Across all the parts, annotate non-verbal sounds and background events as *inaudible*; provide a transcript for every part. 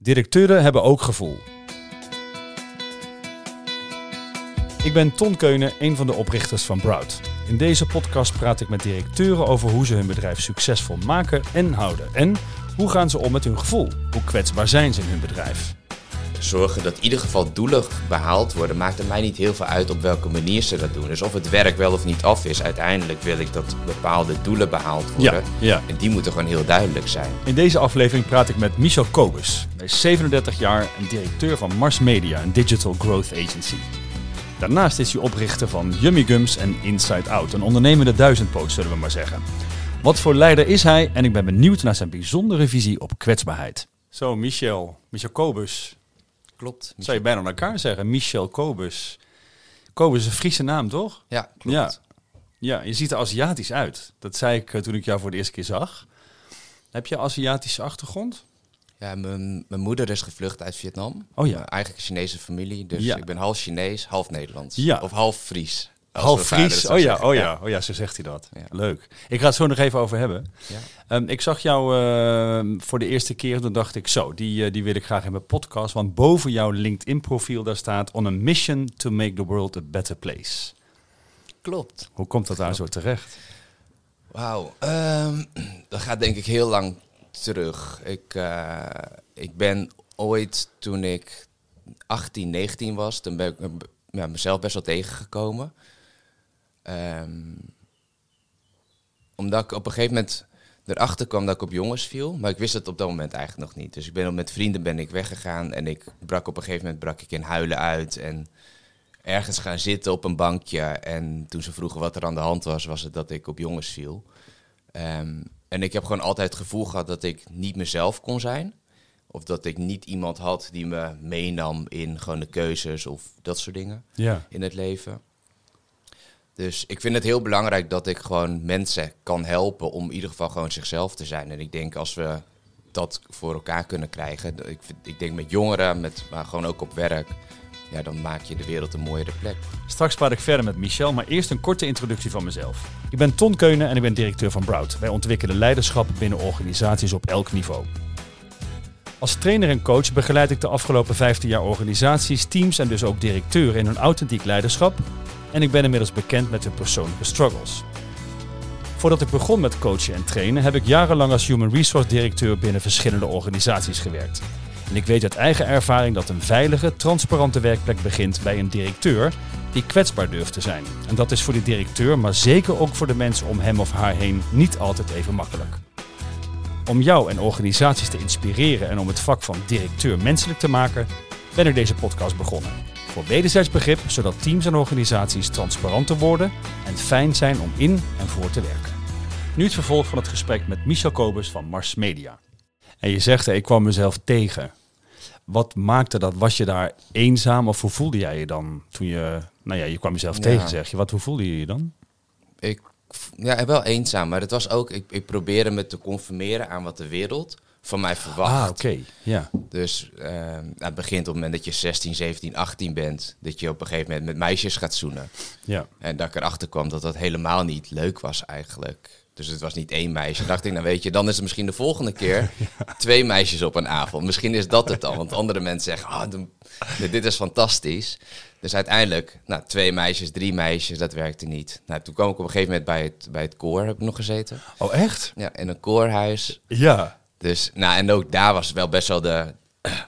Directeuren hebben ook gevoel. Ik ben Ton Keunen, een van de oprichters van Broud. In deze podcast praat ik met directeuren over hoe ze hun bedrijf succesvol maken en houden. En hoe gaan ze om met hun gevoel? Hoe kwetsbaar zijn ze in hun bedrijf? Zorgen dat in ieder geval doelen behaald worden, maakt er mij niet heel veel uit op welke manier ze dat doen. Dus of het werk wel of niet af is, uiteindelijk wil ik dat bepaalde doelen behaald worden. ja. En die moeten gewoon heel duidelijk zijn. In deze aflevering praat ik met Michel Kobus. Hij is 37 jaar en directeur van Mars Media, een digital growth agency. Daarnaast is hij oprichter van Yummy Gums en Inside Out, een ondernemende duizendpoot zullen we maar zeggen. Wat voor leider is hij en ik ben benieuwd naar zijn bijzondere visie op kwetsbaarheid. Zo, Michel, Michel Kobus, Klopt. zou je bijna aan elkaar zeggen. Michel Kobus. Kobus is een Friese naam, toch? Ja, klopt. Ja. Ja, je ziet er Aziatisch uit. Dat zei ik eh, toen ik jou voor de eerste keer zag. Heb je Aziatische achtergrond? Ja, mijn, mijn moeder is gevlucht uit Vietnam. Oh ja. Mijn eigen Chinese familie. Dus Ja. ik ben half Chinees, half Nederlands. Ja. Of half Fries. Half Fries. Oh ja, oh ja, oh ja, zo zegt hij dat. Ja. Leuk. Ik ga het zo nog even over hebben. Ja. Ehm, ik zag jou ehm, voor de eerste keer, toen dacht ik zo, die, eh, die wil ik graag in mijn podcast. Want boven jouw LinkedIn-profiel daar staat on a mission to make the world a better place. Klopt. Hoe komt dat daar zo terecht? Wauw. Ehm, dat gaat denk ik heel lang terug. Ik, eh, ik ben ooit, toen ik 18, 19 was, toen ben ik me- ja, mezelf best wel tegengekomen. Ehm, omdat ik op een gegeven moment erachter kwam dat ik op jongens viel. Maar ik wist het op dat moment eigenlijk nog niet. Dus ik ben met vrienden ben ik weggegaan en ik brak op een gegeven moment brak ik in huilen uit. En ergens gaan zitten op een bankje. En toen ze vroegen wat er aan de hand was, was het dat ik op jongens viel. Ehm, en ik heb gewoon altijd het gevoel gehad dat ik niet mezelf kon zijn. Of dat ik niet iemand had die me meenam in gewoon de keuzes of dat soort dingen Ja. in het leven. Dus ik vind het heel belangrijk dat ik gewoon mensen kan helpen om in ieder geval gewoon zichzelf te zijn. En ik denk als we dat voor elkaar kunnen krijgen, ik, denk met jongeren, met, maar gewoon ook op werk, ja, dan maak je de wereld een mooiere plek. Straks praat ik verder met Michel, maar eerst een korte introductie van mezelf. Ik ben Ton Keunen en ik ben directeur van Broud. Wij ontwikkelen leiderschap binnen organisaties op elk niveau. Als trainer en coach begeleid ik de afgelopen 15 jaar organisaties, teams en dus ook directeuren in hun authentiek leiderschap. En ik ben inmiddels bekend met hun persoonlijke struggles. Voordat ik begon met coachen en trainen, heb ik jarenlang als human resource directeur binnen verschillende organisaties gewerkt. En ik weet uit eigen ervaring dat een veilige, transparante werkplek begint bij een directeur die kwetsbaar durft te zijn. En dat is voor die directeur, maar zeker ook voor de mensen om hem of haar heen, niet altijd even makkelijk. Om jou en organisaties te inspireren en om het vak van directeur menselijk te maken, ben ik deze podcast begonnen. Voor wederzijds begrip, zodat teams en organisaties transparanter worden en fijn zijn om in en voor te werken. Nu het vervolg van het gesprek met Michel Kobus van Mars Media. En je zegt, ik kwam mezelf tegen. Wat maakte dat? Was je daar eenzaam of hoe voelde jij je dan toen je... Nou ja, je kwam jezelf Ja. tegen, zeg je. Wat, hoe voelde je je dan? Ik, ja, wel eenzaam, maar het was ook, ik, ik probeerde me te conformeren aan wat de wereld van mij verwacht. Ah, oké. Ja. Dus ehm, nou, het begint op het moment dat je 16, 17, 18 bent, dat je op een gegeven moment met meisjes gaat zoenen. Ja. En dat ik erachter kwam dat dat helemaal niet leuk was eigenlijk. Dus het was niet één meisje. Dan dacht ik, nou weet je, dan is het misschien de volgende keer *laughs* twee meisjes op een avond. Misschien is dat het dan. Want andere mensen zeggen, ah, dit is fantastisch. Dus uiteindelijk, nou, twee meisjes, drie meisjes, dat werkte niet. Nou, toen kwam ik op een gegeven moment bij het, bij het koor, heb ik nog gezeten. Oh, echt? Ja, in een koorhuis. Ja. Dus, nou, en ook daar was wel best wel de. *clears throat*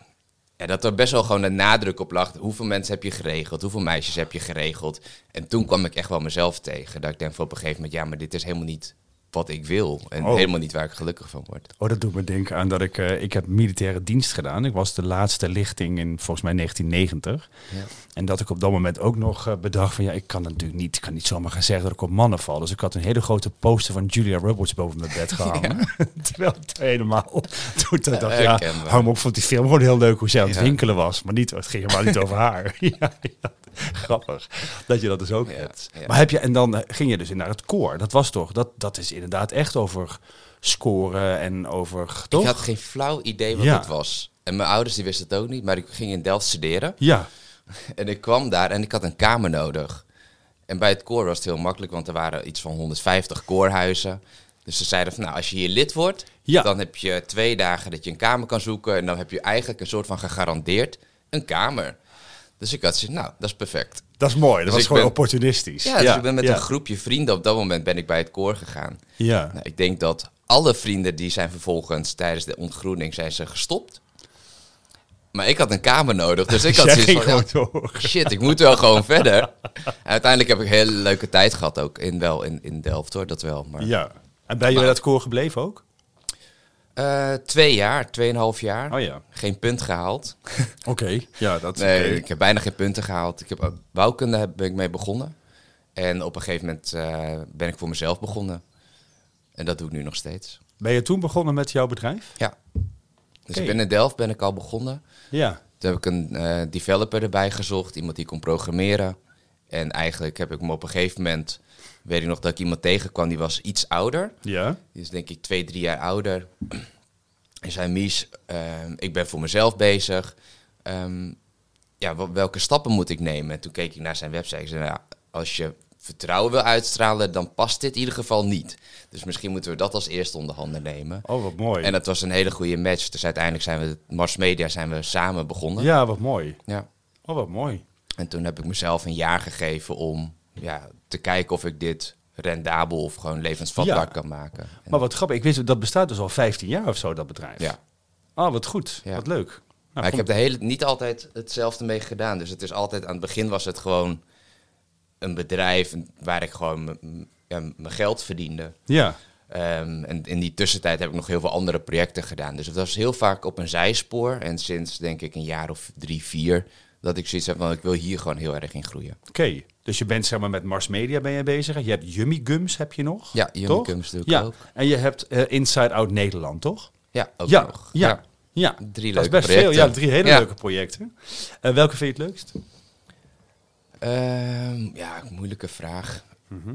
Ja, dat er best wel gewoon de nadruk op lag. Hoeveel mensen heb je geregeld? Hoeveel meisjes heb je geregeld? En toen kwam ik echt wel mezelf tegen. Dat ik denk van op een gegeven moment, ja, maar dit is helemaal niet wat ik wil. En Oh. helemaal niet waar ik gelukkig van word. Oh, dat doet me denken aan dat ik... eh, ik heb militaire dienst gedaan. Ik was de laatste lichting in volgens mij 1990. Ja. En dat ik op dat moment ook nog eh, bedacht van... Ja, ik kan natuurlijk niet, ik kan niet zomaar gaan zeggen dat ik op mannen val. Dus ik had een hele grote poster van Julia Roberts boven mijn bed *laughs* gehangen. *laughs* Terwijl het helemaal... *laughs* Toen dacht ja, hou me op, vond die film gewoon heel leuk hoe zij aan het Ja. winkelen was. Maar niet, het ging helemaal niet over haar. ja, ja, *laughs* grappig dat je dat dus ook Ja, hebt. ja. Maar heb je, en dan eh, ging je dus in naar het koor. Dat was toch, dat, dat is inderdaad echt over scoren en over, toch? Ik had geen flauw idee wat het was. En mijn ouders die wisten het ook niet. Maar ik ging in Delft studeren. Ja, *laughs* En ik kwam daar en ik had een kamer nodig. En bij het koor was het heel makkelijk, want er waren iets van 150 koorhuizen. Dus Dus ze zeiden van, nou, als je hier lid wordt, Ja. dan heb je twee dagen dat je een kamer kan zoeken. En dan heb je eigenlijk een soort van gegarandeerd een kamer. Dus ik had zoiets, nou, dat is perfect. Dat is mooi. Dat Dus was gewoon ben- opportunistisch. Ja, dus ik ben met ja. een groepje vrienden, op dat moment ben ik bij het koor gegaan. Ja. Nou, ik denk dat alle vrienden die zijn vervolgens tijdens de ontgroening zijn ze gestopt. Maar ik had een kamer nodig, dus ik had zoiets van, door. shit, ik moet wel gewoon verder. En *laughs* uiteindelijk heb ik een hele leuke tijd gehad ook, in, wel in, in Delft hoor, dat wel. Maar, Ja. En ben je bij dat koor gebleven ook? Eh, twee jaar, tweeënhalf jaar. Oh ja. Geen punt gehaald. *laughs* Oké. Ja, dat is Nee, ik heb bijna geen punten gehaald. Ik heb ook- bouwkunde heb- ben ik mee begonnen. En op een gegeven moment eh, ben ik voor mezelf begonnen. En dat doe ik nu nog steeds. Ben je toen begonnen met jouw bedrijf? Ja. Dus ik ben in Delft ben ik al begonnen. Ja. Toen heb ik een eh, developer erbij gezocht, iemand die kon programmeren. En eigenlijk heb ik me op een gegeven moment, weet ik nog dat ik iemand tegenkwam, die was iets ouder. Ja. Die is denk ik twee, drie jaar ouder. En zei, Mies, ehm, ik ben voor mezelf bezig. Ehm, ja, wel- welke stappen moet ik nemen? En toen keek ik naar zijn website. Ik zei, nou, ja, als je vertrouwen wil uitstralen, dan past dit in ieder geval niet. Dus misschien moeten we dat als eerste onder handen nemen. Oh, wat mooi. En dat was een hele goede match. Dus uiteindelijk zijn we, Mars Media, zijn we samen begonnen. Ja, wat mooi. Ja. Oh, wat mooi. En toen heb ik mezelf een jaar gegeven om ja, te kijken of ik dit rendabel of gewoon levensvatbaar Ja. kan maken. En- Maar wat grappig. Ik wist, dat bestaat dus al 15 jaar of zo, dat bedrijf. ja. Oh, wat goed. Ja. Wat leuk. Nou, Maar ik heb de hele, niet altijd hetzelfde mee gedaan. Dus het is altijd, aan het begin was het gewoon een bedrijf waar ik gewoon ja, mijn geld verdiende. Ja. Ehm, en in die tussentijd heb ik nog heel veel andere projecten gedaan. Dus het was heel vaak op een zijspoor. En sinds denk ik een jaar of drie, vier, dat ik zoiets heb van ik wil hier gewoon heel erg in groeien. Oké. Dus je bent zeg maar met Mars Media ben je bezig. Je hebt Yummy Gums heb je nog. Ja, Yummy toch? Gums doe ik ja. ook. En je hebt eh, Inside Out Nederland, toch? Ja, ook ja. nog. Ja. Ja. Drie Dat is leuke best projecten. veel. Ja, drie hele Ja. leuke projecten. Eh, welke vind je het leukst? Ehm, ja, moeilijke vraag. Mhm.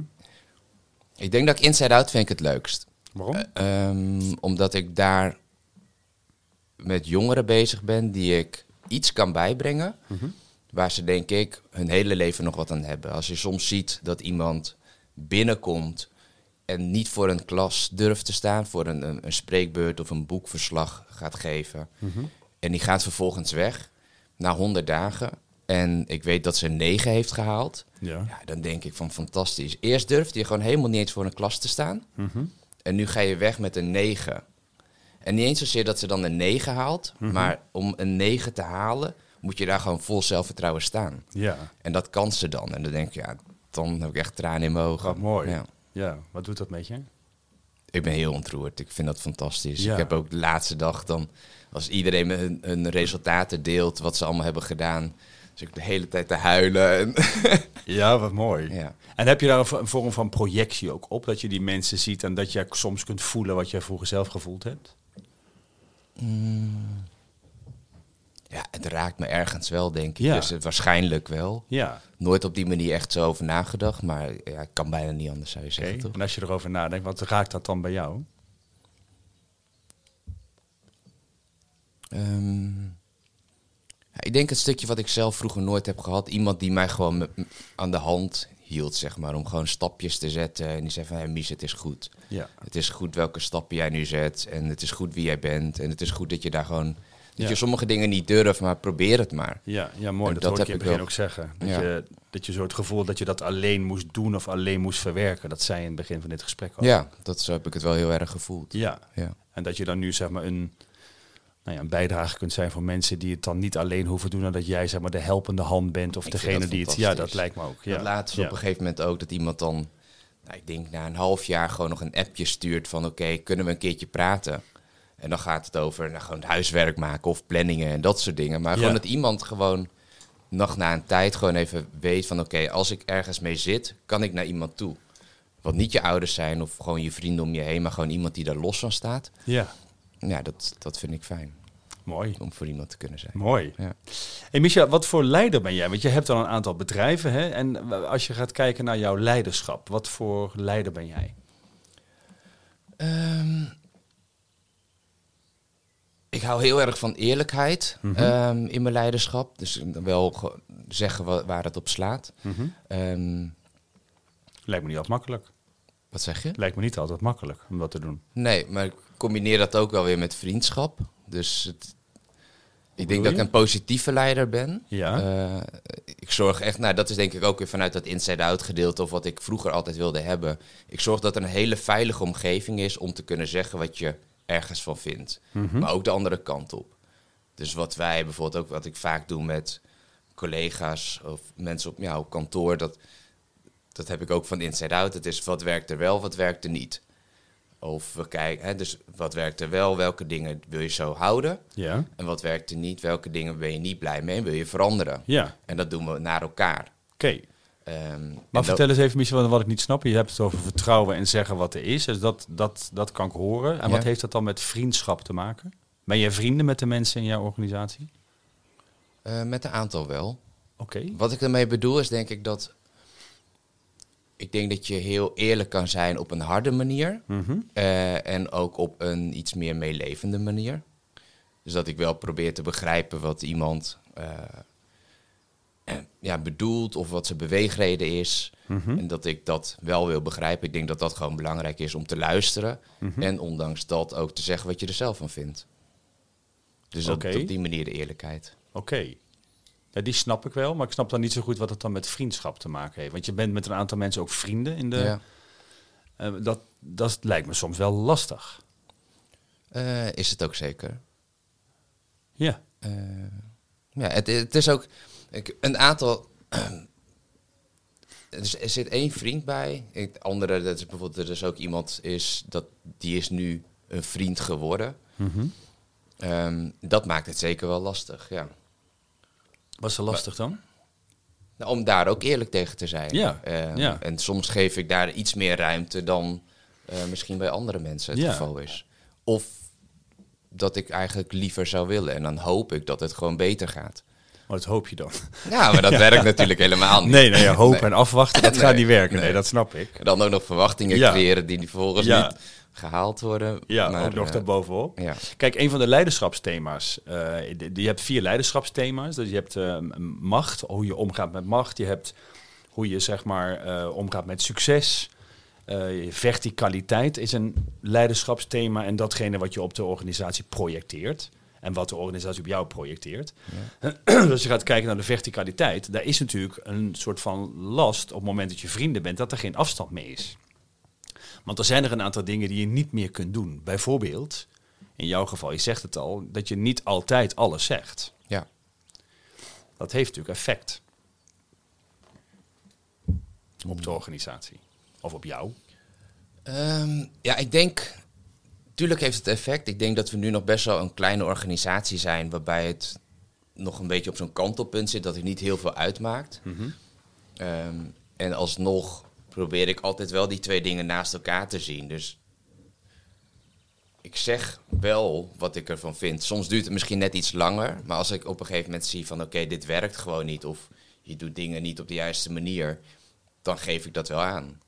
Ik denk dat ik Inside Out vind ik het leukst. Waarom? Ehm, omdat ik daar met jongeren bezig ben die ik iets kan bijbrengen. Waar ze denk ik hun hele leven nog wat aan hebben. Als je soms ziet dat iemand binnenkomt en niet voor een klas durft te staan, voor een, een, een spreekbeurt of een boekverslag gaat geven. En die gaat vervolgens weg na 100 dagen. En ik weet dat ze een 9 heeft gehaald. Ja. Ja, dan denk ik van fantastisch. Eerst durfde je gewoon helemaal niet eens voor een klas te staan. Mhm. En nu ga je weg met een 9. En niet eens zozeer dat ze dan een 9 haalt. Mhm. Maar om een 9 te halen, moet je daar gewoon vol zelfvertrouwen staan. Ja. En dat kan ze dan. En dan denk ik, ja, dan heb ik echt tranen in mijn ogen. Wat mooi. Ja. Ja. Wat doet dat met je? Ik ben heel ontroerd. Ik vind dat fantastisch. Ja. Ik heb ook de laatste dag dan, als iedereen hun, hun resultaten deelt, wat ze allemaal hebben gedaan. Dus ik de hele tijd te huilen. En, *laughs* Ja, wat mooi. ja. En heb je daar een vorm van projectie ook op? Dat je die mensen ziet en dat je soms kunt voelen wat jij vroeger zelf gevoeld hebt? Ja, het raakt me ergens wel, denk ik. Ja. Dus het waarschijnlijk wel. Ja. Nooit op die manier echt zo over nagedacht, maar ja, ik kan bijna niet anders, zou je zeggen, toch? En als je erover nadenkt, wat raakt dat dan bij jou? Ehm, ja, ik denk het stukje wat ik zelf vroeger nooit heb gehad. Iemand die mij gewoon aan de hand hield, zeg maar. Om gewoon stapjes te zetten. En die zei van, hey, Mies, het is goed. Ja. Het is goed welke stappen jij nu zet. En het is goed wie jij bent. En het is goed dat je daar gewoon... Dat Ja. je sommige dingen niet durft, maar probeer het maar. Ja, ja mooi. En Dat, dat hoor ik heb in het begin wel. ook zeggen. Dat, Ja. je, dat je zo het gevoel dat je dat alleen moest doen of alleen moest verwerken. Dat zei in het begin van dit gesprek al. Ja, dat zo heb ik het wel heel erg gevoeld. Ja. Ja. En dat je dan nu zeg maar een, nou ja, een bijdrage kunt zijn voor mensen die het dan niet alleen hoeven doen. En dat jij zeg maar de helpende hand bent of Ik degene die het... Ja, dat lijkt me ook. Ja. Dat laatste ja. op een gegeven moment ook dat iemand dan, nou, ik denk na een half jaar gewoon nog een appje stuurt van oké, kunnen we een keertje praten? En dan gaat het over nou, gewoon huiswerk maken of planningen en dat soort dingen. Maar Ja. gewoon dat iemand gewoon nog na een tijd gewoon even weet van oké, als ik ergens mee zit, kan ik naar iemand toe. Wat niet je ouders zijn of gewoon je vrienden om je heen, maar gewoon iemand die daar los van staat. Ja, Ja, dat, dat vind ik fijn mooi. om voor iemand te kunnen zijn. Mooi. Ja. Hey Micha, wat voor leider ben jij? Want je hebt al een aantal bedrijven. Hè? En als je gaat kijken naar jouw leiderschap, wat voor leider ben jij? Ehm, ik hou heel erg van eerlijkheid Mhm. ehm, in mijn leiderschap. Dus wel ge- zeggen wa- waar het op slaat. Ehm, Lijkt me niet altijd makkelijk. Wat zeg je? Lijkt me niet altijd makkelijk om dat te doen. Nee, maar ik combineer dat ook wel weer met vriendschap. Dus het, ik denk dat ik een positieve leider ben. Ja. Eh, ik zorg echt, nou dat is denk ik ook weer vanuit dat inside-out gedeelte of wat ik vroeger altijd wilde hebben. Ik zorg dat er een hele veilige omgeving is om te kunnen zeggen wat je ergens van vindt. Mhm. Maar ook de andere kant op. Dus wat wij bijvoorbeeld ook, wat ik vaak doe met collega's of mensen op, ja, op kantoor, dat, dat heb ik ook van inside-out. Het is wat werkt er wel, wat werkt er niet. Of we kijken, hè, dus wat werkt er wel, welke dingen wil je zo houden? Ja. En wat werkt er niet, welke dingen ben je niet blij mee en wil je veranderen? Ja. En dat doen we naar elkaar. Oké. Ehm, Maar vertel eens even, Michel, wat ik niet snap. Je hebt het over vertrouwen en zeggen wat er is. Dus dat, dat, dat kan ik horen. En Ja. wat heeft dat dan met vriendschap te maken? Ben jij vrienden met de mensen in jouw organisatie? eh, met een aantal wel. Oké. Wat ik ermee bedoel is denk ik dat... Ik denk dat je heel eerlijk kan zijn op een harde manier. Mhm. eh, en ook op een iets meer meelevende manier. Dus dat ik wel probeer te begrijpen wat iemand eh, eh, ja, bedoelt of wat zijn beweegreden is. Mhm. En dat ik dat wel wil begrijpen. Ik denk dat dat gewoon belangrijk is om te luisteren. Mhm. En ondanks dat ook te zeggen wat je er zelf van vindt. Dus dat, op die manier de eerlijkheid. Oké. Ja, die snap ik wel, maar ik snap dan niet zo goed wat het dan met vriendschap te maken heeft. Want je bent met een aantal mensen ook vrienden in de. Ja. Eh, dat, dat lijkt me soms wel lastig. Eh, is het ook zeker. Ja. Eh, ja, het, het is ook ik, een aantal. *clears throat* er, er zit één vriend bij. Het andere, dat is bijvoorbeeld, er is ook iemand is dat die is nu een vriend geworden. Mhm. Ehm, dat maakt het zeker wel lastig, ja. Was het lastig dan? Nou, om daar ook eerlijk tegen te zijn. Ja, Ehm, ja. En soms geef ik daar iets meer ruimte dan eh, misschien bij andere mensen het Ja. geval is. Of dat ik eigenlijk liever zou willen. En dan hoop ik dat het gewoon beter gaat. Wat hoop je dan? Ja, maar dat *laughs* werkt natuurlijk helemaal niet. Nee, nee, Nee. en afwachten, dat *laughs* Nee, gaat niet werken. Nee, nee. dat snap ik. En dan ook nog verwachtingen creëren die vervolgens Ja. niet gehaald worden. Ja, Maar, ook nog eh, daarbovenop. Ja. Kijk, een van de leiderschapsthema's. eh, je hebt vier leiderschapsthema's. Dus je hebt eh, macht, hoe je omgaat met macht. Je hebt hoe je zeg maar omgaat met succes. Eh, verticaliteit is een leiderschapsthema en datgene wat je op de organisatie projecteert. En wat de organisatie op jou projecteert. *clears throat* dus als je gaat kijken naar de verticaliteit, daar is natuurlijk een soort van last op het moment dat je vrienden bent, dat er geen afstand mee is. Want er zijn er een aantal dingen die je niet meer kunt doen. Bijvoorbeeld, in jouw geval, je zegt het al, dat je niet altijd alles zegt. ja. Dat heeft natuurlijk effect op de organisatie. Of op jou. Ehm, ja, ik denk... Tuurlijk heeft het effect. Ik denk dat we nu nog best wel een kleine organisatie zijn... waarbij het nog een beetje op zo'n kantelpunt zit... dat het niet heel veel uitmaakt. Ehm, en alsnog probeer ik altijd wel die twee dingen naast elkaar te zien. Dus ik zeg wel wat ik ervan vind. Soms duurt het misschien net iets langer. Maar als ik op een gegeven moment zie van... oké, dit werkt gewoon niet... of je doet dingen niet op de juiste manier... dan geef ik dat wel aan.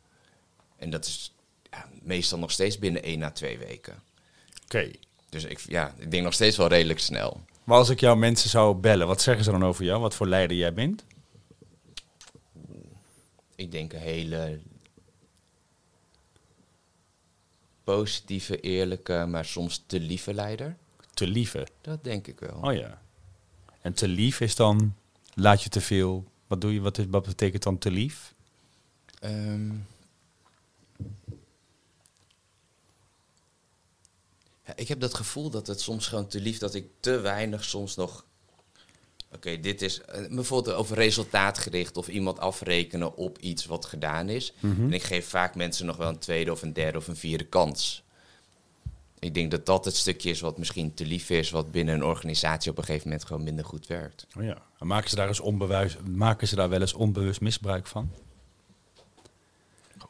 En dat is ja, meestal nog steeds binnen één à twee weken. Oké. Dus ik, ja, ik denk nog steeds wel redelijk snel. Maar als ik jouw mensen zou bellen, wat zeggen ze dan over jou? Wat voor leider jij bent? Ik denk een hele positieve, eerlijke, maar soms te lieve leider. Te lieve. Dat denk ik wel. Oh ja. En te lief is dan, laat je te veel. Wat doe je? Wat, is, wat betekent dan te lief? Ehm. Ja, ik heb dat gevoel dat het soms gewoon te lief, dat ik te weinig soms nog. Oké, dit is eh, bijvoorbeeld over resultaatgericht of iemand afrekenen op iets wat gedaan is. En ik geef vaak mensen nog wel een tweede of een derde of een vierde kans. Ik denk dat dat het stukje is wat misschien te lief is, wat binnen een organisatie op een gegeven moment gewoon minder goed werkt. Oh ja. En maken ze daar eens onbewust, maken ze daar wel eens onbewust misbruik van?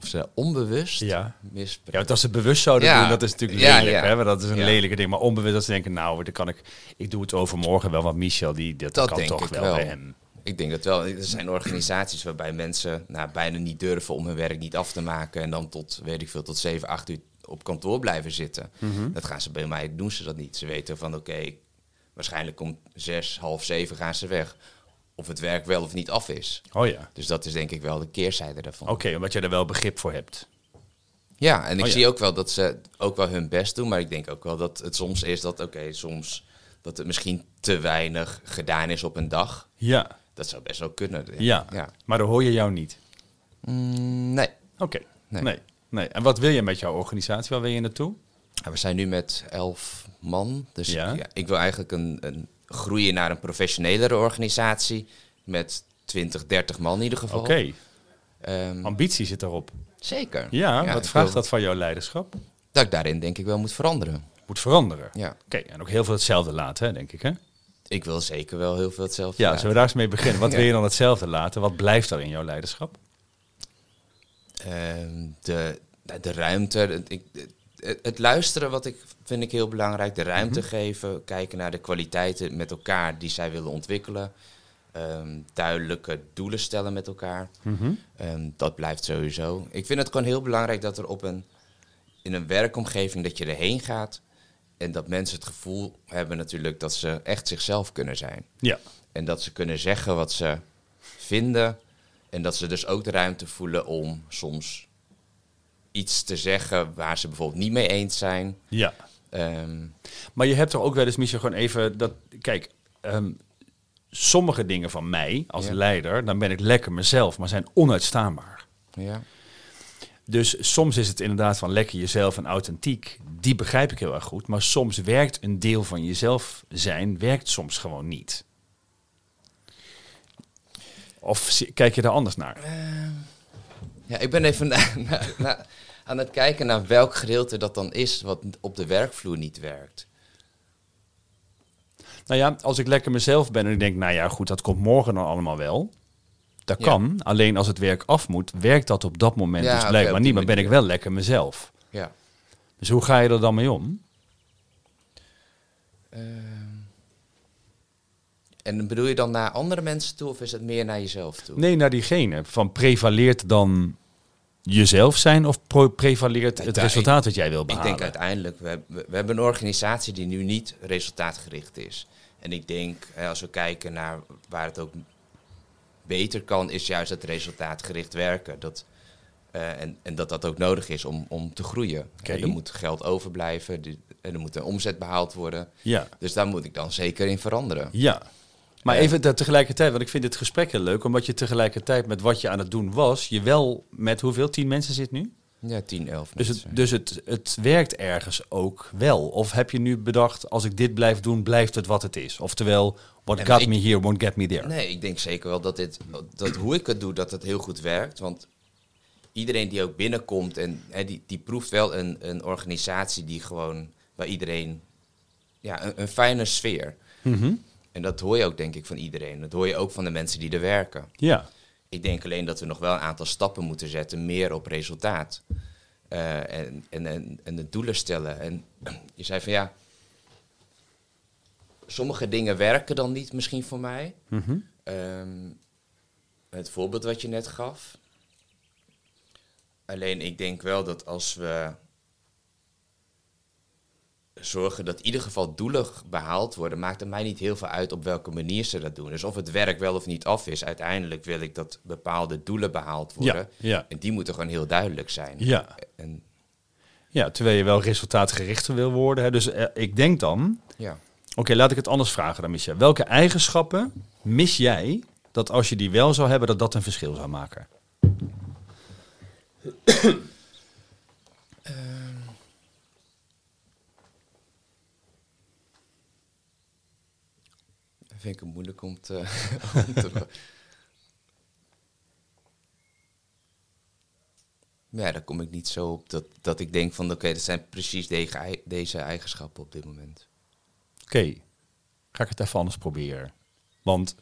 Of ze onbewust Ja. Ja, misbruiken. want als ze bewust zouden Ja. doen, dat is natuurlijk Ja, lelijk. ja. Hè? Maar dat is een Ja. lelijke ding. Maar onbewust dat ze denken, nou, dan kan ik, ik doe het overmorgen wel. Want Michel, die, dat, Dat kan toch wel, wel. bij hem. Ik denk dat wel. Er zijn organisaties waarbij mensen nou, bijna niet durven om hun werk niet af te maken. En dan tot, weet ik veel, tot 7, 8 uur op kantoor blijven zitten. Mhm. Dat gaan ze bij mij, doen ze dat niet. Ze weten van oké, waarschijnlijk om 6, half 7 gaan ze weg. Of het werk wel of niet af is. Oh ja. Dus dat is denk ik wel de keerzijde daarvan. Oké, omdat jij er wel begrip voor hebt. Ja, en ik Oh, ja. zie ook wel dat ze ook wel hun best doen. Maar ik denk ook wel dat het soms is dat, oké, soms dat het misschien te weinig gedaan is op een dag. Ja, Dat zou best wel kunnen. ja. ja. Maar dan hoor je jou niet. Mm, nee. Oké, nee. Nee. nee. En wat wil je met jouw organisatie? Waar wil je naartoe? Ja, We zijn nu met elf man. Dus Ja. ja. ik wil eigenlijk een, een groeien naar een professionelere organisatie. Met 20, 30 man in ieder geval. Oké, Ehm, ambitie zit erop. zeker. Ja, wat vraagt wil- dat van jouw leiderschap? Dat ik daarin denk ik wel moet veranderen. Moet veranderen. Ja. Oké, en ook heel veel hetzelfde laten, hè, denk ik. Hè? Ik wil zeker wel heel veel hetzelfde Ja, laten. zullen we daar eens mee beginnen? Wat Ja. *laughs* wil je dan hetzelfde laten? Wat blijft er in jouw leiderschap? Ehm, de, de ruimte, ik, het, het luisteren wat ik vind ik heel belangrijk. De ruimte Mhm. geven, kijken naar de kwaliteiten met elkaar die zij willen ontwikkelen. Ehm, duidelijke doelen stellen met elkaar. Ehm, dat blijft sowieso. Ik vind het gewoon heel belangrijk dat er op een, in een werkomgeving dat je erheen gaat. En dat mensen het gevoel hebben natuurlijk dat ze echt zichzelf kunnen zijn. Ja, En dat ze kunnen zeggen wat ze vinden. En dat ze dus ook de ruimte voelen om soms iets te zeggen waar ze bijvoorbeeld niet mee eens zijn. ja. Ehm, Maar je hebt er ook wel eens, Michel, gewoon even dat. Kijk, ehm, sommige dingen van mij als Ja. leider, dan ben ik lekker mezelf, maar zijn onuitstaanbaar. ja. Dus soms is het inderdaad van lekker jezelf en authentiek. Die begrijp ik heel erg goed. Maar soms werkt een deel van jezelf zijn, werkt soms gewoon niet. Of kijk je daar anders naar? Ja, ik ben even na- na- na- aan het kijken naar welk gedeelte dat dan is wat op de werkvloer niet werkt. Nou ja, als ik lekker mezelf ben en ik denk, nou ja, goed, dat komt morgen dan allemaal wel. Dat Ja. kan. Alleen als het werk af moet, werkt dat op dat moment Ja, dus blijkbaar niet. Maar ben ik wel lekker mezelf. Ja. Dus hoe ga je er dan mee om? Ehm, en bedoel je dan naar andere mensen toe of is het meer naar jezelf toe? Nee, naar diegene. Van prevaleert dan jezelf zijn of prevaleert het resultaat dat jij wil Ik behalen? denk uiteindelijk, we, hebben- we hebben een organisatie die nu niet resultaatgericht is. En ik denk, als we kijken naar waar het ook beter kan, is juist het resultaatgericht werken. Dat, eh, en, en dat dat ook nodig is om, om te groeien. En er moet geld overblijven, en er moet een omzet behaald worden. Ja, Dus daar moet ik dan zeker in veranderen. ja. Maar even dat tegelijkertijd, want ik vind dit gesprek heel leuk, omdat je tegelijkertijd met wat je aan het doen was, je wel met hoeveel? Tien mensen zit nu? Ja, 10, 11 Dus, mensen. het, dus het, het werkt ergens ook wel. Of heb je nu bedacht, als ik dit blijf doen, blijft het wat het is? Oftewel, what got ik- me here won't get me there. Nee, ik denk zeker wel dat, dit, dat hoe ik het doe, dat het heel goed werkt. Want iedereen die ook binnenkomt, en, hè, die, die proeft wel een, een organisatie die gewoon, waar iedereen, ja, een, een fijne sfeer. Mhm. En dat hoor je ook denk ik van iedereen. Dat hoor je ook van de mensen die er werken. Ja, Ik denk alleen dat we nog wel een aantal stappen moeten zetten, meer op resultaat. Eh, en, en, en, en de doelen stellen. En je zei van ja, sommige dingen werken dan niet misschien voor mij. Mhm. Ehm, het voorbeeld wat je net gaf. Alleen ik denk wel dat als we zorgen dat in ieder geval doelen behaald worden, maakt het mij niet heel veel uit op welke manier ze dat doen. Dus of het werk wel of niet af is, uiteindelijk wil ik dat bepaalde doelen behaald worden. ja, ja. En die moeten gewoon heel duidelijk zijn. Ja. En, ja, terwijl je wel resultaatgerichter wil worden. Hè. Dus eh, ik denk dan, ja. Oké, laat ik het anders vragen dan, Michel. Welke eigenschappen mis jij dat als je die wel zou hebben, dat dat een verschil zou maken? Dat *coughs* vind ik het moeilijk om te... *laughs* om te *laughs* ja, daar kom ik niet zo op dat, dat ik denk van... oké, dat zijn precies deze eigenschappen op dit moment. Oké, ga ik het even anders proberen. Want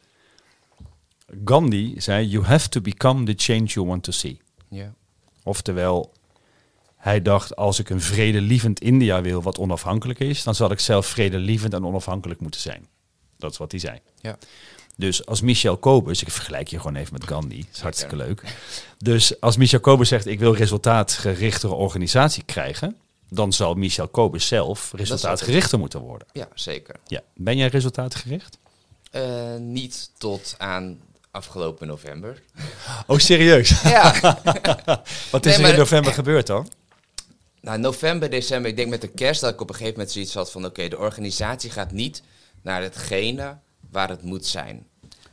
Gandhi zei, you have to become the change you want to see. Ja. Oftewel, hij dacht, als ik een vredelievend India wil wat onafhankelijk is, dan zal ik zelf vredelievend en onafhankelijk moeten zijn. Dat is wat hij zei. Ja. Dus als Michel Kobus, ik vergelijk je gewoon even met Gandhi, is hartstikke leuk. Dus als Michel Kobus zegt, ik wil resultaatgerichtere organisatie krijgen, dan zal Michel Kobus zelf resultaatgerichter moeten worden. ja, zeker. Ja. Ben jij resultaatgericht? Eh, niet tot aan afgelopen november. Oh, serieus? *laughs* ja, *laughs* Wat is Nee, er in november gebeurd dan? Nou, november, december, ik denk met de kerst dat ik op een gegeven moment zoiets had van... oké, de organisatie gaat niet naar hetgene waar het moet zijn.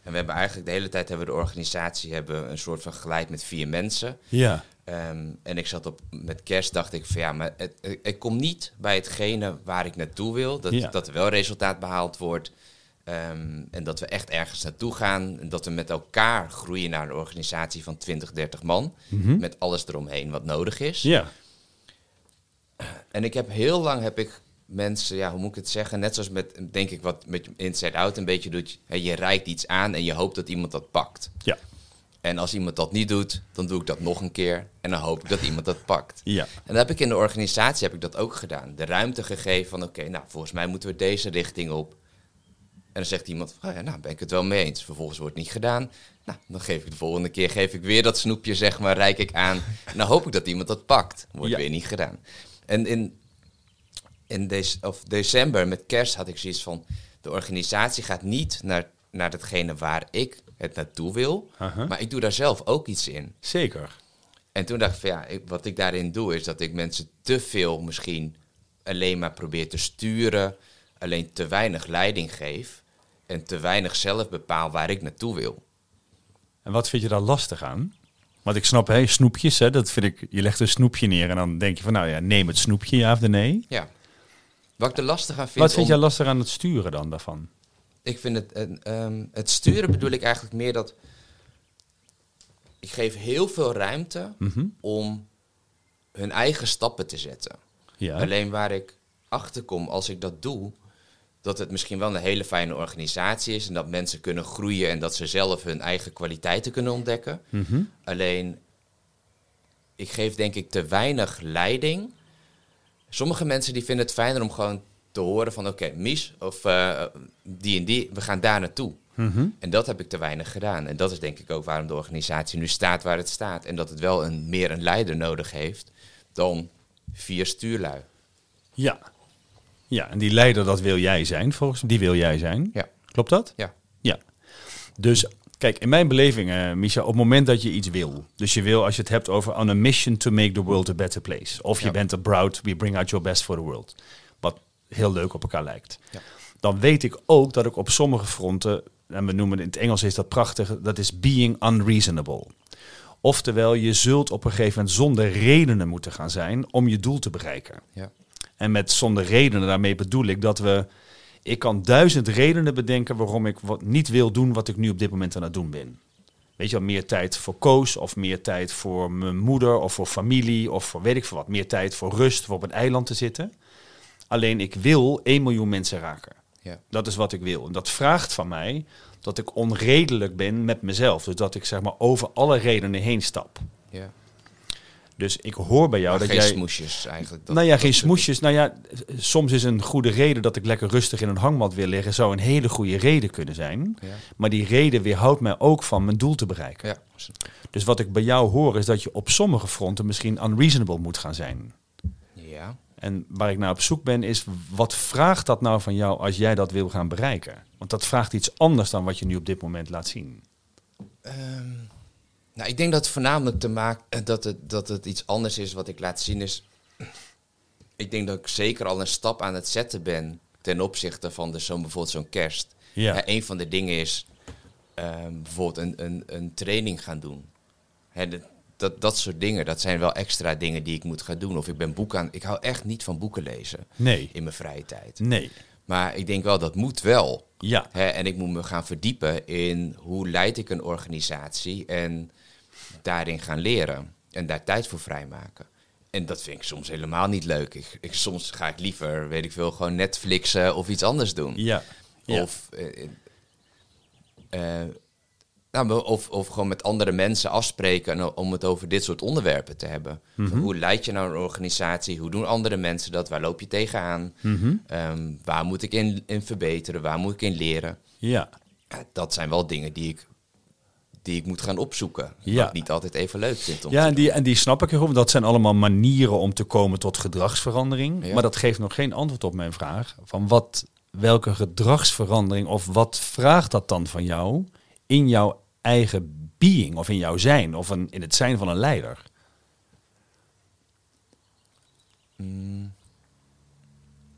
En we hebben eigenlijk de hele tijd hebben we de organisatie hebben een soort van geleid met vier mensen. Ja. Ehm, en ik zat op, met kerst dacht ik van ja, maar het, het- ik kom niet bij hetgene waar ik naartoe wil. Dat, Ja. dat er wel resultaat behaald wordt. Ehm, en dat we echt ergens naartoe gaan. En dat we met elkaar groeien naar een organisatie van 20, 30 man. Mhm. Met alles eromheen wat nodig is. Ja. En ik heb heel lang heb ik mensen, ja, hoe moet ik het zeggen? Net zoals met, denk ik, wat met Inside Out een beetje doet. Hè, je reikt iets aan en je hoopt dat iemand dat pakt. Ja. En als iemand dat niet doet, dan doe ik dat nog een keer. En dan hoop ik dat iemand dat pakt. Ja. En dat heb ik in de organisatie heb ik dat ook gedaan. De ruimte gegeven van oké, nou volgens mij moeten we deze richting op. En dan zegt iemand, oh ja, nou ben ik het wel mee eens. Vervolgens wordt het niet gedaan. Nou, dan geef ik de volgende keer geef ik weer dat snoepje, zeg maar, reik ik aan. En dan hoop ik dat iemand dat pakt. Wordt Ja. weer niet gedaan. En in, in of december met kerst had ik zoiets van, de organisatie gaat niet naar, naar datgene waar ik het naartoe wil. Maar ik doe daar zelf ook iets in. Zeker. En toen dacht ik van ja, ik- wat ik daarin doe is dat ik mensen te veel misschien alleen maar probeer te sturen, alleen te weinig leiding geef en te weinig zelf bepaal waar ik naartoe wil. En wat vind je daar lastig aan? Want ik snap, hè, snoepjes, hè, dat vind ik, je legt een snoepje neer en dan denk je van, nou ja, neem het snoepje, ja of nee. Ja. Wat ik er lastig aan vind. Wat vind om- jij lastig aan het sturen dan daarvan? Ik vind het, een, ehm, het sturen bedoel ik eigenlijk meer dat ik geef heel veel ruimte Mhm. om hun eigen stappen te zetten. Ja. Alleen waar ik achter kom als ik dat doe, dat het misschien wel een hele fijne organisatie is en dat mensen kunnen groeien en dat ze zelf hun eigen kwaliteiten kunnen ontdekken. Mhm. Alleen, ik geef denk ik te weinig leiding. Sommige mensen die vinden het fijner om gewoon te horen van oké, Mies of eh, die en die, we gaan daar naartoe. Mhm. En dat heb ik te weinig gedaan. En dat is denk ik ook waarom de organisatie nu staat waar het staat. En dat het wel een, meer een leider nodig heeft dan vier stuurlui. Ja. Ja, en die leider, dat wil jij zijn, volgens Die wil jij zijn. Ja. Klopt dat? Ja. Ja. Dus kijk, in mijn beleving, eh Misha, op het moment dat je iets wil. Dus je wil, als je het hebt over on a mission to make the world a better place. Of je Ja. bent een proud, we bring out your best for the world. Wat heel leuk op elkaar lijkt. Ja. Dan weet ik ook dat ik op sommige fronten, en we noemen het in het Engels is dat prachtig, dat is being unreasonable. Oftewel, je zult op een gegeven moment zonder redenen moeten gaan zijn om je doel te bereiken. Ja. En met zonder redenen, daarmee bedoel ik dat we. Ik kan duizend redenen bedenken waarom ik wat niet wil doen wat ik nu op dit moment aan het doen ben. Weet je wel, meer tijd voor Koos of meer tijd voor mijn moeder of voor familie of voor weet ik veel wat. Meer tijd voor rust, voor op een eiland te zitten. Alleen ik wil 1 miljoen mensen raken. Ja. Dat is wat ik wil. En dat vraagt van mij dat ik onredelijk ben met mezelf. Dus dat ik zeg maar over alle redenen heen stap. ja. Dus ik hoor bij jou Maar dat geen jij... smoesjes eigenlijk. Dat- nou ja, geen smoesjes. Nou ja, soms is een goede reden dat ik lekker rustig in een hangmat wil liggen, zou een hele goede reden kunnen zijn. Ja. Maar die reden weerhoudt mij ook van mijn doel te bereiken. Ja. Dus wat ik bij jou hoor is dat je op sommige fronten misschien unreasonable moet gaan zijn. ja. En waar ik naar op zoek ben is, wat vraagt dat nou van jou als jij dat wil gaan bereiken? Want dat vraagt iets anders dan wat je nu op dit moment laat zien. Ehm, nou, ik denk dat het voornamelijk te maken dat het, dat het iets anders is wat ik laat zien is. Ik denk dat ik zeker al een stap aan het zetten ben ten opzichte van de, zo'n, bijvoorbeeld zo'n kerst. Ja. Een van de dingen is ehm, bijvoorbeeld een, een, een training gaan doen. Hè, dat, dat, dat soort dingen, dat zijn wel extra dingen die ik moet gaan doen. Of ik ben boeken aan. Ik hou echt niet van boeken lezen Nee. in mijn vrije tijd. Nee. Maar ik denk wel dat moet wel. Ja. Hè, en ik moet me gaan verdiepen in hoe leid ik een organisatie en daarin gaan leren en daar tijd voor vrijmaken. En dat vind ik soms helemaal niet leuk. Ik, ik, soms ga ik liever, weet ik veel, gewoon Netflixen of iets anders doen. Ja. ja. Of, eh, eh, nou, of, of gewoon met andere mensen afspreken en om het over dit soort onderwerpen te hebben. Mhm. Hoe leid je nou een organisatie? Hoe doen andere mensen dat? Waar loop je tegenaan? Mhm. Ehm, waar moet ik in, in verbeteren? Waar moet ik in leren? Ja, dat zijn wel dingen die ik, die ik moet gaan opzoeken. Ja. Wat ik niet altijd even leuk vind. Om Ja, en die, en die snap ik heel goed. Dat zijn allemaal manieren om te komen tot gedragsverandering. Ja. Maar dat geeft nog geen antwoord op mijn vraag. Van wat, welke gedragsverandering of wat vraagt dat dan van jou in jouw eigen being of in jouw zijn of een, in het zijn van een leider? Mm.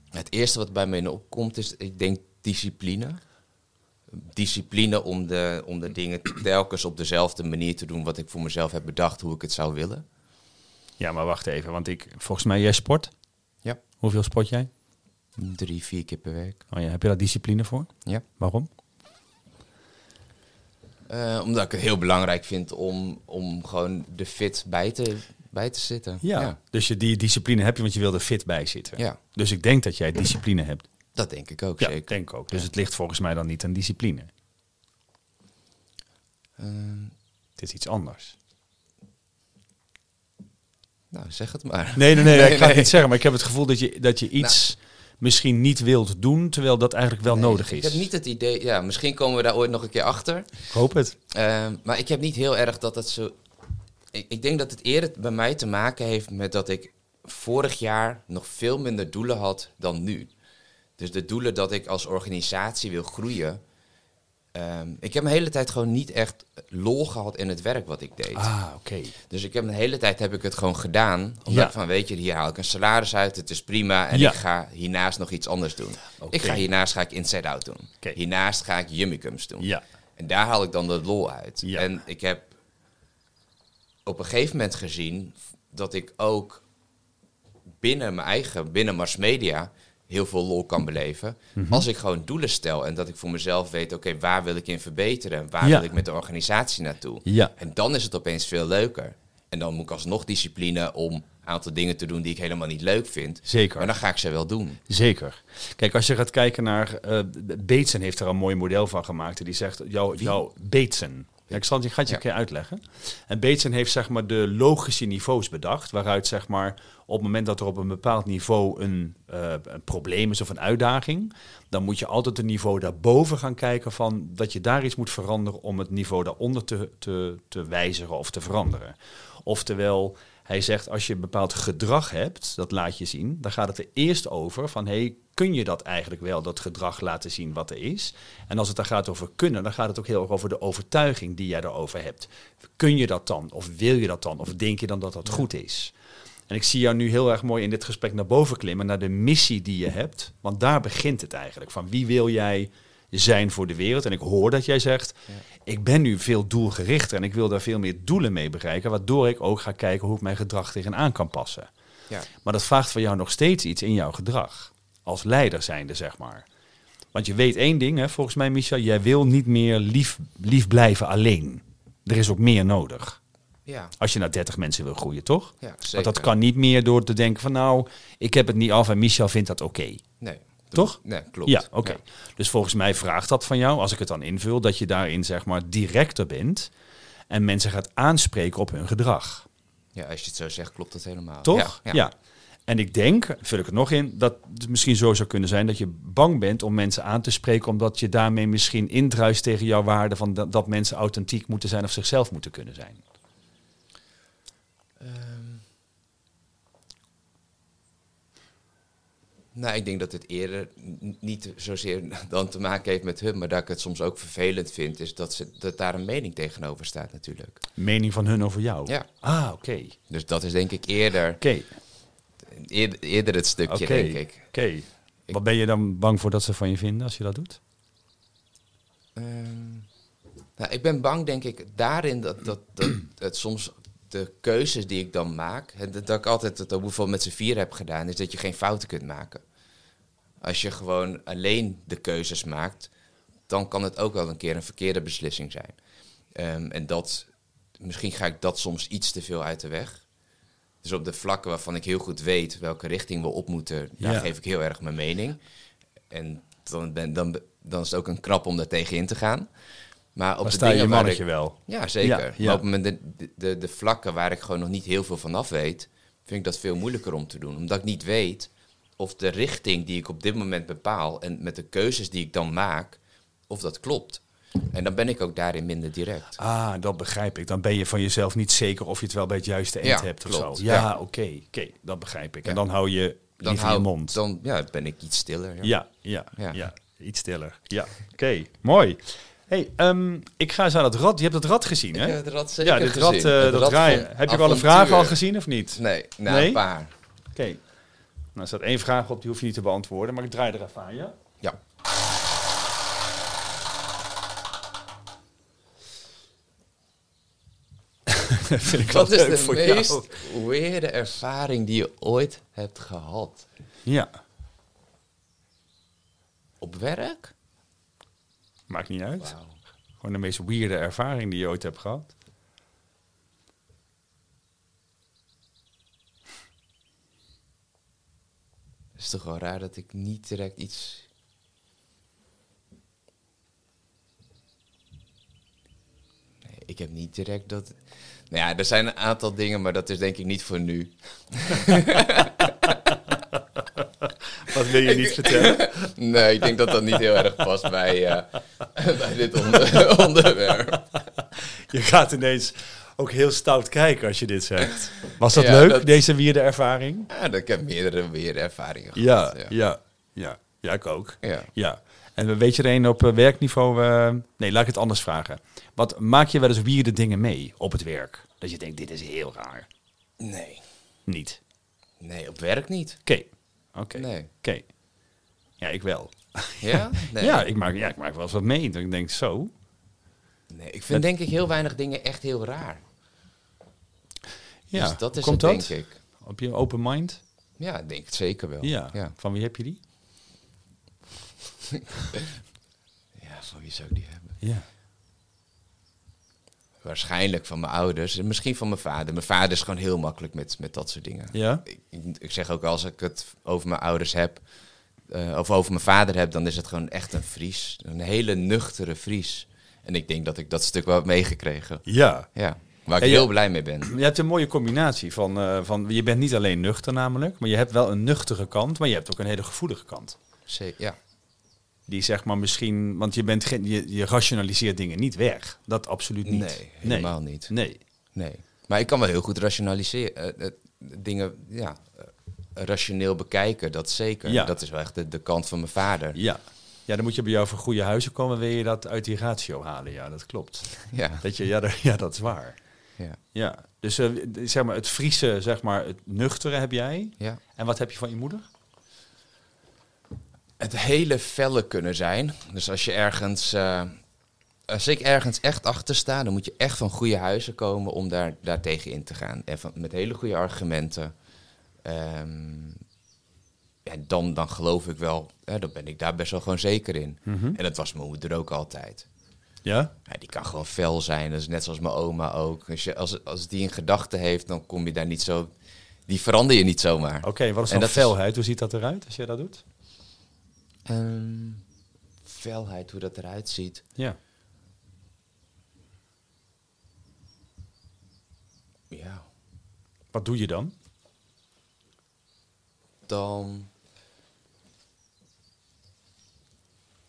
Het eerste wat bij me opkomt is, ik denk, discipline. Discipline om de, om de dingen telkens op dezelfde manier te doen wat ik voor mezelf heb bedacht, hoe ik het zou willen. Ja, maar wacht even, want ik, volgens mij jij sport. Ja. Hoeveel sport jij? Drie, vier keer per week. Oh ja, heb je daar discipline voor? Ja. Waarom? Eh, omdat ik het heel belangrijk vind om, om gewoon de fit bij te, bij te zitten. Ja. Dus je, die discipline heb je, want je wil er fit bij zitten. Ja. Dus ik denk dat jij discipline hebt. Dat denk ik ook Ja, zeker. denk ook. Dus Ja. het ligt volgens mij dan niet aan discipline. Ehm, Het is iets anders. nou, zeg het maar. Nee, nee, nee, *laughs* ik ga het niet zeggen. Maar ik heb het gevoel dat je, dat je iets misschien niet wilt doen, terwijl dat eigenlijk wel Nee, nodig is. Ik heb niet het idee, ja, misschien komen we daar ooit nog een keer achter. Ik hoop het. Ehm, maar ik heb niet heel erg dat het zo. Ik, ik denk dat het eerder bij mij te maken heeft met dat ik vorig jaar nog veel minder doelen had dan nu. Dus de doelen dat ik als organisatie wil groeien. ehm, ik heb mijn hele tijd gewoon niet echt lol gehad in het werk wat ik deed. Ah, oké. Dus ik heb een hele tijd heb ik het gewoon gedaan. Omdat Ja. van, weet je, hier haal ik een salaris uit, het is prima. En Ja. ik ga hiernaast nog iets anders doen. Ik ga hiernaast ga ik Inside Out doen. Oké. Hiernaast ga ik Yummicums doen. Ja. En daar haal ik dan de lol uit. Ja. En ik heb op een gegeven moment gezien dat ik ook binnen mijn eigen, binnen Mars Media, heel veel lol kan beleven. Mhm. Als ik gewoon doelen stel en dat ik voor mezelf weet, oké, waar wil ik in verbeteren? Waar Ja. wil ik met de organisatie naartoe? Ja. En dan is het opeens veel leuker. En dan moet ik alsnog discipline om een aantal dingen te doen die ik helemaal niet leuk vind. Zeker. Maar dan ga ik ze wel doen. Zeker. Kijk, als je gaat kijken naar... eh Bateson heeft er een mooi model van gemaakt. Die zegt, jou, jou, Bateson. Ja, ik zal het je, ga het je Ja. een keer uitleggen. En Bateson heeft zeg maar de logische niveaus bedacht. Waaruit zeg maar op het moment dat er op een bepaald niveau een, eh, een probleem is of een uitdaging... dan moet je altijd het niveau daarboven gaan kijken van... dat je daar iets moet veranderen om het niveau daaronder te, te, te wijzigen of te veranderen. Oftewel, hij zegt als je een bepaald gedrag hebt, dat laat je zien, dan gaat het er eerst over van hey, kun je dat eigenlijk wel, dat gedrag laten zien wat er is? En als het dan gaat over kunnen, dan gaat het ook heel erg over de overtuiging die jij daarover hebt. Kun je dat dan? Of wil je dat dan? Of denk je dan dat dat goed is? En ik zie jou nu heel erg mooi in dit gesprek naar boven klimmen, naar de missie die je hebt. Want daar begint het eigenlijk. Van wie wil jij zijn voor de wereld? En ik hoor dat jij zegt, ik ben nu veel doelgerichter en ik wil daar veel meer doelen mee bereiken. Waardoor ik ook ga kijken hoe ik mijn gedrag tegenaan kan passen. Ja. Maar dat vraagt van jou nog steeds iets in jouw gedrag. Als leider zijnde, zeg maar. Want je weet één ding, hè, volgens mij, Michel. Jij wil niet meer lief, lief blijven alleen. Er is ook meer nodig. Ja, Als je naar 30 mensen wil groeien, toch? ja zeker. Want dat kan niet meer door te denken van nou, ik heb het niet af en Michel vindt dat oké. Nee. Toch? Nee, klopt. Ja, oké. Dus volgens mij vraagt dat van jou, als ik het dan invul, dat je daarin zeg maar directer bent en mensen gaat aanspreken op hun gedrag. Ja, als je het zo zegt, klopt dat helemaal. Toch? Ja. Ja. En ik denk, vul ik het nog in, dat het misschien zo zou kunnen zijn dat je bang bent om mensen aan te spreken, omdat je daarmee misschien indruist tegen jouw waarde van dat, dat mensen authentiek moeten zijn of zichzelf moeten kunnen zijn. Ehm. nou, ik denk dat het eerder niet zozeer *laughs* dan te maken heeft met hun, maar dat ik het soms ook vervelend vind, is dat, ze, dat daar een mening tegenover staat natuurlijk. Mening van hun over jou. Ja. Ah, oké. Dus dat is denk ik eerder, Oké. Eerder, eerder het stukje, denk ik. Oké. Wat ben je dan bang voor dat ze van je vinden als je dat doet? Ehm, nou, ik ben bang, denk ik, daarin dat, dat, dat *clears throat* het soms de keuzes die ik dan maak, en dat, dat ik altijd het bijvoorbeeld met z'n vier heb gedaan, is dat je geen fouten kunt maken. Als je gewoon alleen de keuzes maakt, dan kan het ook wel een keer een verkeerde beslissing zijn. Ehm, en dat, misschien ga ik dat soms iets te veel uit de weg. Dus op de vlakken waarvan ik heel goed weet welke richting we op moeten, daar Ja. geef ik heel erg mijn mening. En dan, ben, dan, dan is het ook een krap om daar tegen in te gaan. Maar op de sta je je dingen waar mannetje ik, wel. ja, zeker. Ja, ja. Maar op moment de, de, de, de vlakken waar ik gewoon nog niet heel veel van af weet, vind ik dat veel moeilijker om te doen. Omdat ik niet weet of de richting die ik op dit moment bepaal en met de keuzes die ik dan maak, of dat klopt. En dan ben ik ook daarin minder direct. Ah, dat begrijp ik. Dan ben je van jezelf niet zeker of je het wel bij het juiste eind Ja, hebt of zo. Ja, oké, oké, dat begrijp ik. En dan hou je Dan, hou, je mond. dan ja, ben ik iets stiller. Ja. Ja, ja, ja, iets stiller. Ja, oké, mooi. Hey, ehm, ik ga eens aan het rad. Je hebt het rad gezien, hè? Ik heb het rad zeker ja, dit gezien. rad, eh, Het dat rad draaien. Heb je wel een vraag al gezien of niet? Nee, nou, Nee? een paar. Oké. Nou, er staat één vraag op, die hoef je niet te beantwoorden, maar ik draai er even aan, ja? Ja. *laughs* vind ik Wat is de meest jou. weirde ervaring die je ooit hebt gehad? Ja, Op werk? maakt niet uit. Gewoon de meest weirde ervaring die je ooit hebt gehad. Het is toch wel raar dat ik niet direct iets... ik heb niet direct dat... Nou ja, er zijn een aantal dingen, maar dat is denk ik niet voor nu. *laughs* Wat wil je niet vertellen? *laughs* Nee, ik denk dat dat niet heel erg past bij, eh, *laughs* bij dit onder- onderwerp. Je gaat ineens ook heel stout kijken als je dit zegt. Was dat Ja, leuk, dat- deze weirde ervaring? Ja, ik heb meerdere weer ervaringen Ja, gehad. ja, ja. Ja, ik ook. ja. Ja. En weet je er een op eh, werkniveau? eh, nee, laat ik het anders vragen. Wat maak je wel eens weirde dingen mee op het werk? Dat je denkt, dit is heel raar. Nee. Niet. Nee, op werk niet. Oké. Oké. Nee. Oké. Ja, ik wel. Ja? *laughs* Nee. Ja, ik maak, ja, ik maak wel eens wat mee. Ik denk, zo. nee. Ik vind denk ik heel weinig dingen echt heel raar. Ja, dus dat is komt het, dat? denk ik. Op je open mind? Ja, ik denk het zeker wel. Ja. Ja. Van wie heb je die? *laughs* Ja, van wie zou ik die hebben? Ja. Waarschijnlijk van mijn ouders en misschien van mijn vader. Mijn vader is gewoon heel makkelijk met, met dat soort dingen. Ja? Ik, zeg ook als ik het over mijn ouders heb, eh, of over mijn vader heb, dan is het gewoon echt een Fries. Een hele nuchtere Fries. En ik denk dat ik dat stuk wel heb meegekregen. Ja. Ja, waar ik je- heel blij mee ben. Je hebt een mooie combinatie van, eh, van... Je bent niet alleen nuchter namelijk, maar je hebt wel een nuchtere kant, maar je hebt ook een hele gevoelige kant. Zee- Ja, Die zeg maar misschien... Want je, bent geen, je, je rationaliseert dingen niet weg. Dat absoluut niet. nee, helemaal niet. Nee. Nee. Maar ik kan wel heel goed rationaliseren. eh, eh, dingen, ja, eh, rationeel bekijken, dat zeker. Ja. Dat is wel echt de, de kant van mijn vader. Ja. Ja, dan moet je bij jou voor goede huizen komen, wil je dat uit die ratio halen. Ja, dat klopt. *laughs* Ja, Dat je, ja, dat, ja, dat is waar. ja, Ja. Dus zeg maar, het Friese, zeg maar, het nuchtere heb jij. ja. En wat heb je van je moeder? Het hele felle kunnen zijn. Dus als je ergens... eh, als ik ergens echt achter sta, dan moet je echt van goede huizen komen om daar, daar tegen in te gaan. En van, met hele goede argumenten. Ehm, ja, dan, dan geloof ik wel, hè, dan ben ik daar best wel gewoon zeker in. Mhm. En dat was mijn moeder ook altijd. Ja? Ja, die kan gewoon fel zijn. Dat is net zoals mijn oma ook. Als, je, als, als die een gedachte heeft, dan kom je daar niet zo... Die verander je niet zomaar. Oké, wat is En dat felheid? Hoe ziet dat eruit als jij dat doet? Ehm, felheid, hoe dat eruit ziet. Ja. Ja, Wat doe je dan? dan...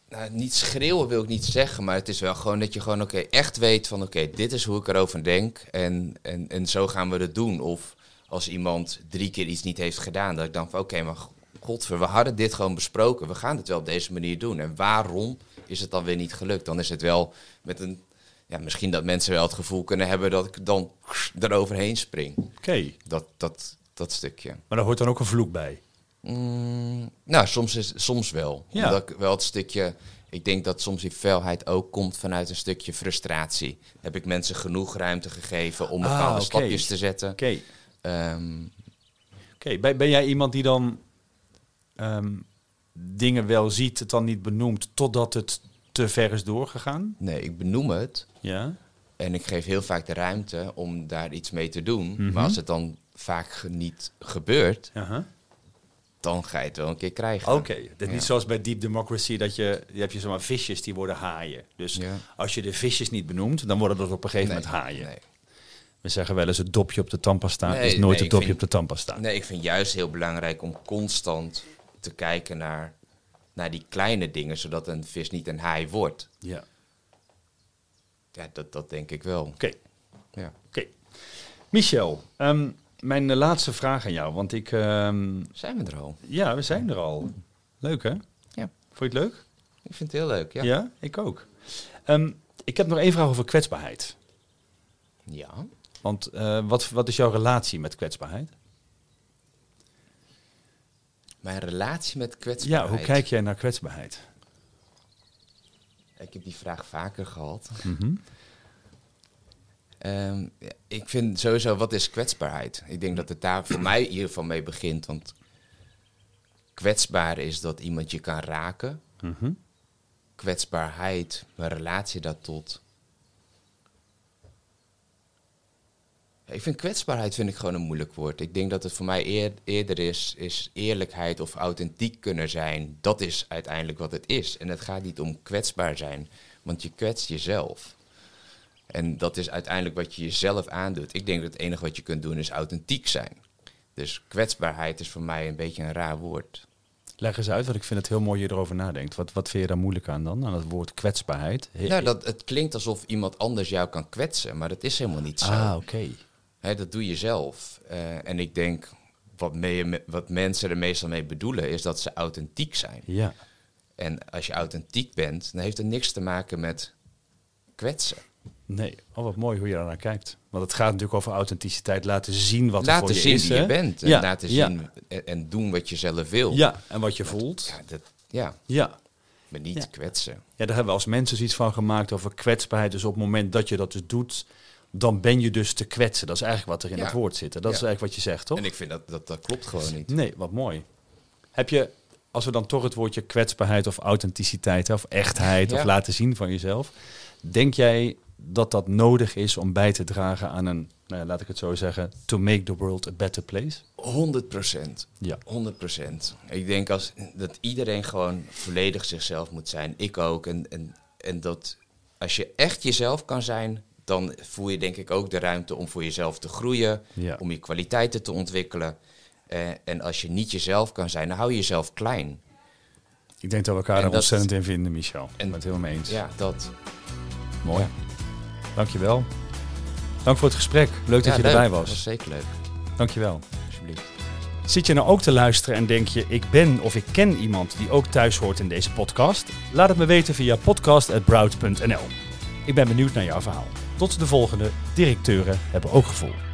Nou, niet schreeuwen wil ik niet zeggen, maar het is wel gewoon dat je gewoon oké, echt weet van oké, dit is hoe ik erover denk en, en, en zo gaan we het doen. Of als iemand drie keer iets niet heeft gedaan, dat ik dan van oké, maar godver, we hadden dit gewoon besproken, we gaan het wel op deze manier doen. En waarom is het dan weer niet gelukt? Dan is het wel met een, ja, misschien dat mensen wel het gevoel kunnen hebben dat ik dan eroverheen spring. Oké, Dat, dat, dat stukje. maar daar hoort dan ook een vloek bij. Mm, nou, soms, is, soms wel. Ja. Omdat ik wel het stukje... Ik denk dat soms die felheid ook komt vanuit een stukje frustratie. Heb ik mensen genoeg ruimte gegeven om Ah, bepaalde oké. stapjes te zetten? Oké, Ehm, oké. Ben jij iemand die dan ehm, dingen wel ziet, het dan niet benoemt, totdat het te ver is doorgegaan? nee, ik benoem het. Ja. En ik geef heel vaak de ruimte om daar iets mee te doen. Mhm. Maar als het dan vaak niet gebeurt, dan ga je het wel een keer krijgen. Oké, is Ja. niet zoals bij Deep Democracy dat je, je hebt je zomaar visjes die worden haaien. Dus Ja. als je de visjes niet benoemt, dan worden dat op een gegeven Nee, moment haaien. Nee. We zeggen wel eens het dopje op de tandpasta Nee, is nooit het dopje vind- op de tandpasta. Nee, ik vind juist heel belangrijk om constant te kijken naar, naar die kleine dingen, zodat een vis niet een haai wordt. Ja. Ja, dat, dat denk ik wel. Oké, Ja. oké. Michel, ehm, mijn laatste vraag aan jou, want ik... ehm, Zijn we er al? ja, we zijn er al. Leuk hè? Ja. Vond je het leuk? Ik vind het heel leuk, ja. Ja, ik ook. Ehm, ik heb nog één vraag over kwetsbaarheid. Ja. Want eh, wat, wat is jouw relatie met kwetsbaarheid? Mijn relatie met Ja, kwetsbaarheid. hoe kijk jij naar kwetsbaarheid? Ik heb die vraag vaker gehad. Mhm. Ehm, ja, ik vind sowieso, wat is kwetsbaarheid? Ik denk dat het daar voor mij in ieder geval mee begint. Want kwetsbaar is dat iemand je kan raken. Mhm. Kwetsbaarheid, mijn relatie daartot. Ik vind kwetsbaarheid vind ik gewoon een moeilijk woord. Ik denk dat het voor mij eer- eerder is, is eerlijkheid of authentiek kunnen zijn. Dat is uiteindelijk wat het is. En het gaat niet om kwetsbaar zijn, want je kwetst jezelf. En dat is uiteindelijk wat je jezelf aandoet. Ik denk dat het enige wat je kunt doen is authentiek zijn. Dus kwetsbaarheid is voor mij een beetje een raar woord. Leg eens uit, want ik vind het heel mooi je erover nadenkt. Wat, wat vind je daar moeilijk aan dan, aan het woord kwetsbaarheid? He- Nou, dat, het klinkt alsof iemand anders jou kan kwetsen, maar dat is helemaal niet zo. Ah, oké. Hè, dat doe je zelf. Eh, en ik denk, wat, me- wat mensen er meestal mee bedoelen, is dat ze authentiek zijn. Ja. En als je authentiek bent, dan heeft het niks te maken met kwetsen. Nee, oh, wat mooi hoe je daarnaar kijkt. Want het gaat natuurlijk over authenticiteit, laten zien wat er laten voor je zien is. wie hè? je bent. En Ja, laten zien en, en doen wat je zelf wil. Ja, en wat je voelt. Ja, dat, ja Ja. maar niet Ja. kwetsen. ja, daar hebben we als mensen iets van gemaakt over kwetsbaarheid. Dus op het moment dat je dat dus doet, dan ben je dus te kwetsen. Dat is eigenlijk wat er in Ja. het woord zit. hè. Dat is eigenlijk wat je zegt, toch? En ik vind dat, dat dat klopt gewoon niet. Nee, wat mooi. Heb je, als we dan toch het woordje kwetsbaarheid of authenticiteit of echtheid Ja. of laten zien van jezelf, denk jij dat dat nodig is om bij te dragen aan een, nou ja, laat ik het zo zeggen, to make the world a better place? 100 procent. Ja. 100 procent. Ik denk als, dat iedereen gewoon volledig zichzelf moet zijn. Ik ook. En, en, en dat als je echt jezelf kan zijn, dan voel je denk ik ook de ruimte om voor jezelf te groeien, Ja. om je kwaliteiten te ontwikkelen. Eh, en als je niet jezelf kan zijn, dan hou je jezelf klein. Ik denk dat we elkaar En er dat- ontzettend in vinden, Michel. Ik en- ben het helemaal mee eens. Ja, dat. Mooi. Dankjewel. Dank voor het gesprek. Leuk dat Ja, je leuk. erbij Dat was. was zeker leuk. Dankjewel. Alsjeblieft. Zit je nou ook te luisteren en denk je, ik ben of ik ken iemand die ook thuis hoort in deze podcast? Laat het me weten via podcast.broud.nl. Ik ben benieuwd naar jouw verhaal. Tot de volgende. Directeuren hebben ook gevoel.